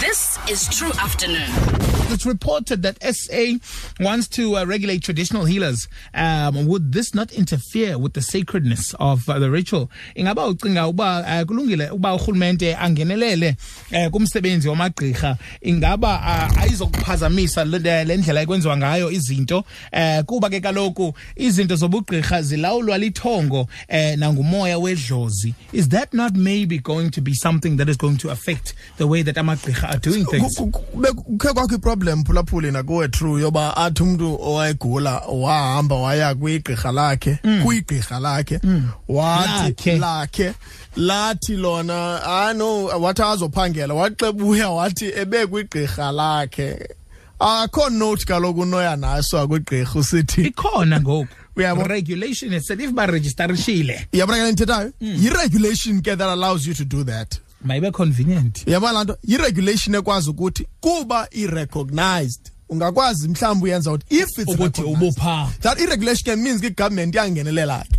This is True Afternoon. It's reported that SA wants to uh, regulate traditional healers. Um, would this not interfere with the sacredness of uh, the ritual? Ingaba ucinga uba uh, kulungile uba urhulumente angenelele uh, kumsebenzi wamagqirha ingaba uh, ayizokuphazamisa le ndlela ekwenziwa ngayo izinto eh kuba ke kaloku izinto zobugqirha zilawulwa lithongo eh nangumoya wedlozi is that not maybe going to be something that is going to affect the way that amagqirha are doing things kukhe kwakho iproblem phulaphuli nakuwe true yoba athi umntu owayegula wahamba waya kwigqirha lakhe mm. kwigqirha lakhe mm. wathi lakhe lathi lona ah no wathi azophangela waxebuya wathi ebekwi igqirha lakhe akho note kaloku unoya naso akwigqirha usithi ikhona ngoku uyabo regulation it said if baregisterishile yabona ke ndithethayo hmm. yi-regulation ke that allows you to do that mayibe convenient yabona laa nto yi-regulation ekwazi ukuthi kuba i-recognized ungakwazi mhlawumbi uyenza ukuthi if it's ukuthi ubupha that i-regulation ke means ke government yangenelela ke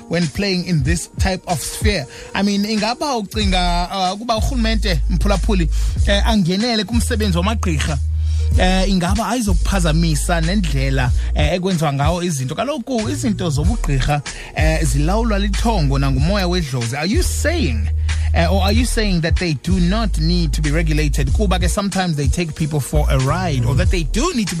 when playing in this type of sphere i mean ingaba ucinga uh, ukuba urhulumente mphulaphuli eh, angenele kumsebenzi wamagqirha eh ingaba ayizokuphazamisa nendlela eh, ekwenziwa ngawo izinto kaloku izinto zobugqirha eh zilawulwa lithongo nangumoya wedlozi are you saying Uh, or are you saying that they do not need to be regulated? Kuba, sometimes they take people for a ride, or that they do need to be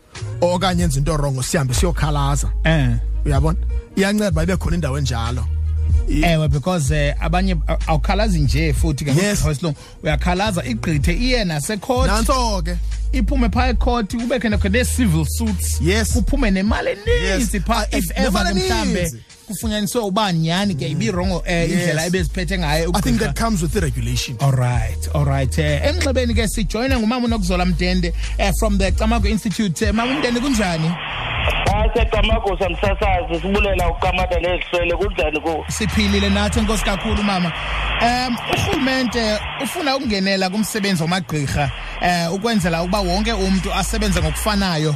okanye enza into wrong sihambe siyokhalaza eh uyabona iyanceba ibe khona indawo enjalo ewe because eh, abanye awukhalazi nje futhi ke ngosilong uyakhalaza igqithe iyena secourt nanso ke iphume phaa ecourt ubekhe nekho ne-civil suits yes kuphume nemali eninzi phaa if ever mhlawumbe kufunyaniswe uba nyhani ke ibirongo um eh, indlela ebeziphethe ngayo i think that comes with the regulation all right all right um eh, emnxebeni ke sijoyine ngumama unokuzola mdende um from the camago institute um mama umdende kunjani asecamago samsasazi sibulela ukamada nezihlwele kunjani ku siphilile nathi enkosi kakhulu mama um urhulumente ufuna ukungenela kumsebenzi wamagqirha um ukwenzela ukuba wonke umntu asebenze ngokufanayo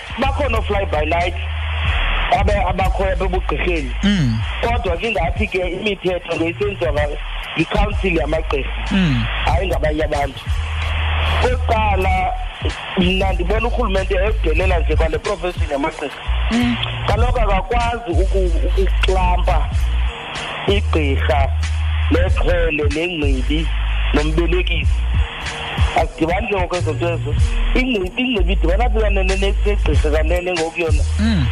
bakhona oofly by night abakhoya bebugqirheni mm. kodwa ke ngathi ke imithetho le isenziwa yikhansili yamagqirha mm. hayi ngabanye abantu kokuqala mna ndibona urhulumente edelela nje kwale profeshini yamagqirha mm. kaloku akakwazi ukuklampa igqirha nexhele nengcibi nombelekisi azidibani ke ngoko ezinto ezo ingcibi idibana phi kanene negqirha kanene ngoku yona hmm.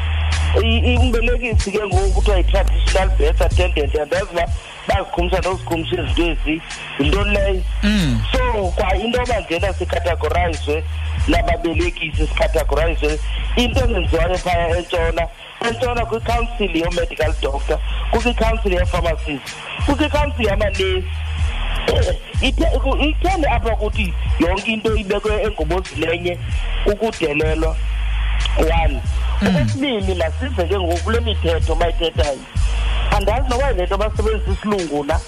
umbelekisi ke ngoku kuthiwa yi-traditional birth attendant andazi uba bazikhumsha nozikhumsha izinto ezi yinto leyo hmm. so kwa into yoba njena sikhathagorayizwe nababelekisi sikhathagorayizwe into ezenziwayo phaya entshona entshona kwikhansili yomedical doctor kwikhansili yepharmacist kwikhansili yamanesi itheni apha ukuthi yonke into ibekwe engobozilenye ukudelelwa one hmm. okwesibini masive ke ngoku kule mithetho mayithethayo andazi noba le nto basebenzisa isilungu na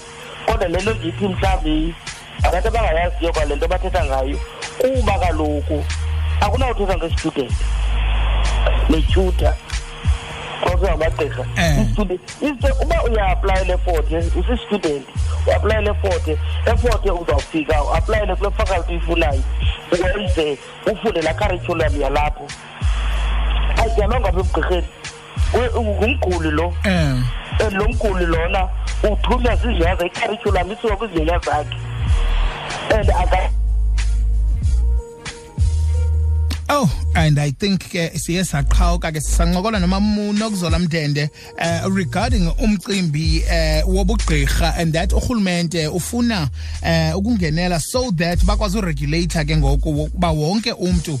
kodwa le nto ndithi mhlawumbi abantu abangayaziyo kwale nto bathetha ngayo kuba kaloku akunawuthetha nge-student netyuta kwakungabagqirha eh. i-student izinto uba uya-aplayela eforte usi-student uaplayela eforte eforte uzawufika uaplayele kule faculty uyifunayo wenze ufunde laa curriculum yalapho ayidalwanga apha ebugqirheni ngumguli lo eh. eh, lo mguli lona uthunywa zizinyeza ikharityulam isuka kwizinyanya zakhe and Oh and I think ke siye saqhawuka ke sisancokola nomamuno kuzola mndende uh, regarding umcimbi uh, wobugqirha and that urhulumente ufuna uh, ukungenela so that bakwazi uregulator ke ngoku ukuba wonke umntu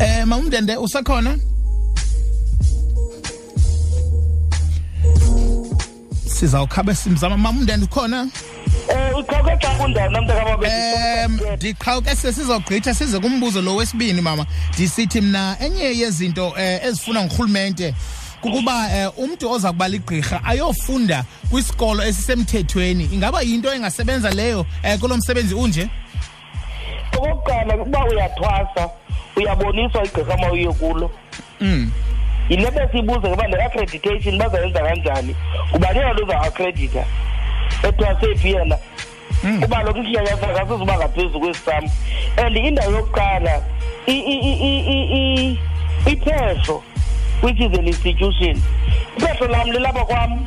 eh mamndende usakhona sizawukhabe simzama mamndende ukhona Eh uqhawuke xa kundana mntakababa. Em ndiqhawuke sesizogqitha size kumbuzo lo wesibini mama. Ndisithi mina enye yezinto eh, ezifuna ngurhulumente kukuba eh, umuntu oza kuba ligqirha ayofunda kwisikolo esisemthethweni ingaba yinto engasebenza leyo eh, kulo msebenzi unje okokuqala ukuba uyathwasa uyaboniswa igqirha ma uye kulo mm. yile besiyibuze ngoba le accreditation bazayenza kanjani kuba ke yona uza-accredita ethwasephi yena mm. kuba lokhu isinyanyasa kasizuba ngaphezu kwesisam and indawo yokuqala iphehlo which is an institution iphehlo lam lilapha kwam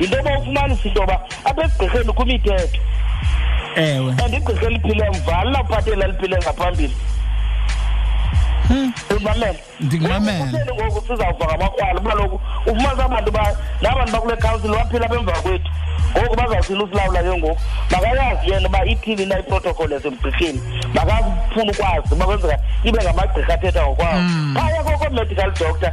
yinto yoba ufumanisa into yoba apha ekugqirheni kwimithetho ewe and igqirha eliphile mva alinawuphathela liphile ngaphambili ndimamele ndikumamele ngoku sizawuva ngamakrwala uba loku ufumanisa abantu ba nabantu bakule council baphila bemva kwethu ngoku bazawuthini usilawula ke ngoku makayazi yena uba ithini na iprotocol yasemgqirheni makafuna ukwazi uba kwenzeka ibe ngamagqirha athetha ngokwawo hmm. phaya koko-medical doctor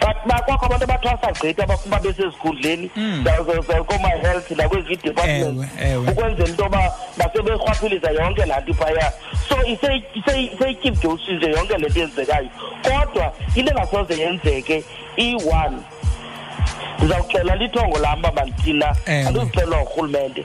but bakwakho abantu abathwasa gqitha bakuba besezikhundleni hmm. koma-health nakwezi department ukwenzela into yoba baseberhwaphiliza yonke laa nto phaya so iseyityibjosile yonke le nto yenzekayo kodwa into engasoze yenzeke iyi-one ndizawuxela lithongo lam uba mandithina andizixelwa ngurhulumente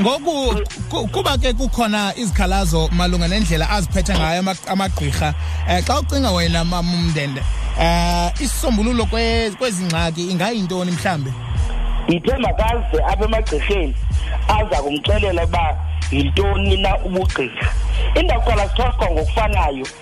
ngoku kuba ke kukhona izikhalazo malunga nendlela aziphethe ngayo amagqirha um xa ucinga wena mamumndende um eh, isisombululo kwezi ngxaki ingayintoni mhlawumbi ndithe makaze apha emagqirheni aza kumxelela uba yintoni na ubugqirha indakuqala sithoswa ngokufanayo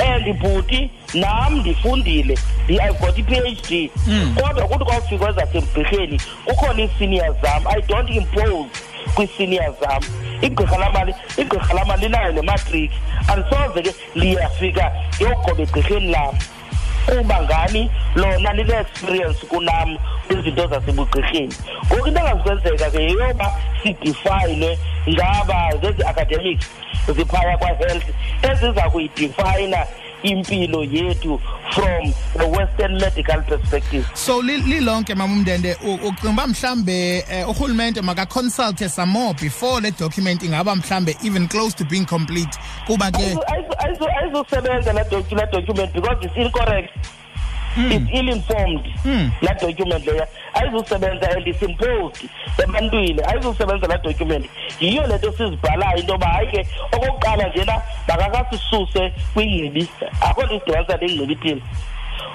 um ndibhuti nam ndifundile i've got i-ph d hmm. kodwa kuthi kwawufikwa ezasembhirheni kukhona ii-senior zam i don't impose kwii-senior zam igqirha lamali igqirha lamali linayo nematriki andisoze ke liyafika yogoba egqirheni lam kuba ngani lona line-experience kunam kwizinto zasebugqirheni ngoku into engazikwenzeka ke yeyoba sidifayinwe ngaba zezi-academics ziphaya kwa-health eziza kuyidifayina impilo yethu from the western medical perspective so lilonke li mamumndende ucinga uba mhlawumbe um eh, urhulumente makaconsulte some more before le document ingaba mhlawumbe even close to being complete kuba ke ayizusebenza la document because it's incorrect Mm. It's ill-informed mm. la document leya ayizusebenza and it's imposed ebantwini ayizusebenza la document yiyo le nto sizibhalayo into yoba hayi ke okokuqala njena makakasisuse kwingcibi akho nto isidibanisa nengcibi thina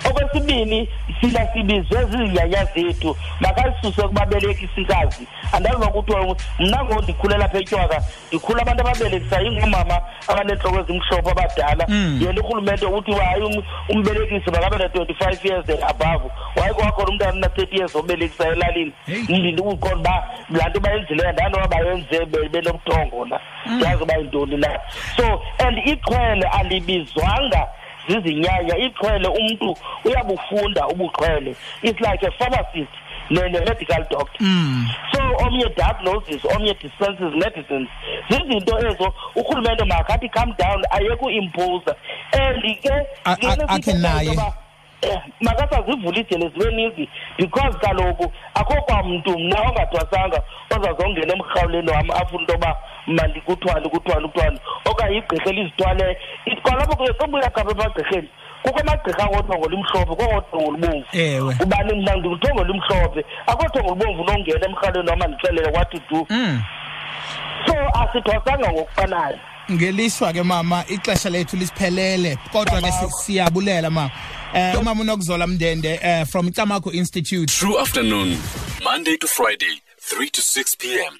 okwesibini sila sibizwe zizinyanya zethu makalisuse kubabeleki sikazi andazi nokuthiwa mna ngondikhulela pha etywaka ndikhula abantu ababelekisa ingumama abaneentloko ezimhlophe abadala mm. yena urhulumente uthi hayi um-, umbelekisi makabe na-twenty five years and above waye kwakhona umntu anina-thirty years obelekisa elalini ndindiuqona uba laa nto bayenzileyo ndanoba bayenze benobuthongo na mm. ndiyazi uba yintoni na so and ixhwele andibizwanga zizinyanya ixhwele umntu uyabufunda ubuxhwele it's like a pharmacist ne-medical doctor mm. so omnye diagnosis omnye dispenses medicines zizinto ezo urhulumente makathi come down ayekuimposa and ke akhe naye eh, makasazivula iijele zibe ninzi because kaloku akho kwamntu mna ongathwasanga ozazongena emrhawuleni wam afuna into yoba mandikuthwale kuthwale kuthwale okanye igqirha elizithwaleyo kwalapho kuye kobuyagaba emagqirheni kukho amagqirha akothongo limhlophe kokothongo olubomvu ewe ubani mna ndikuthongo limhlophe akothongo olubomvu nongena emrhalweni wama ndixelele wathi du mm. so asithwasanga ngokufanayo ngelishwa ke mama ixesha lethu lisiphelele kodwa ke siyabulela ma eh umama unokuzola mndende eh from Icamago Institute True Afternoon Monday to Friday 3 to 6 p.m.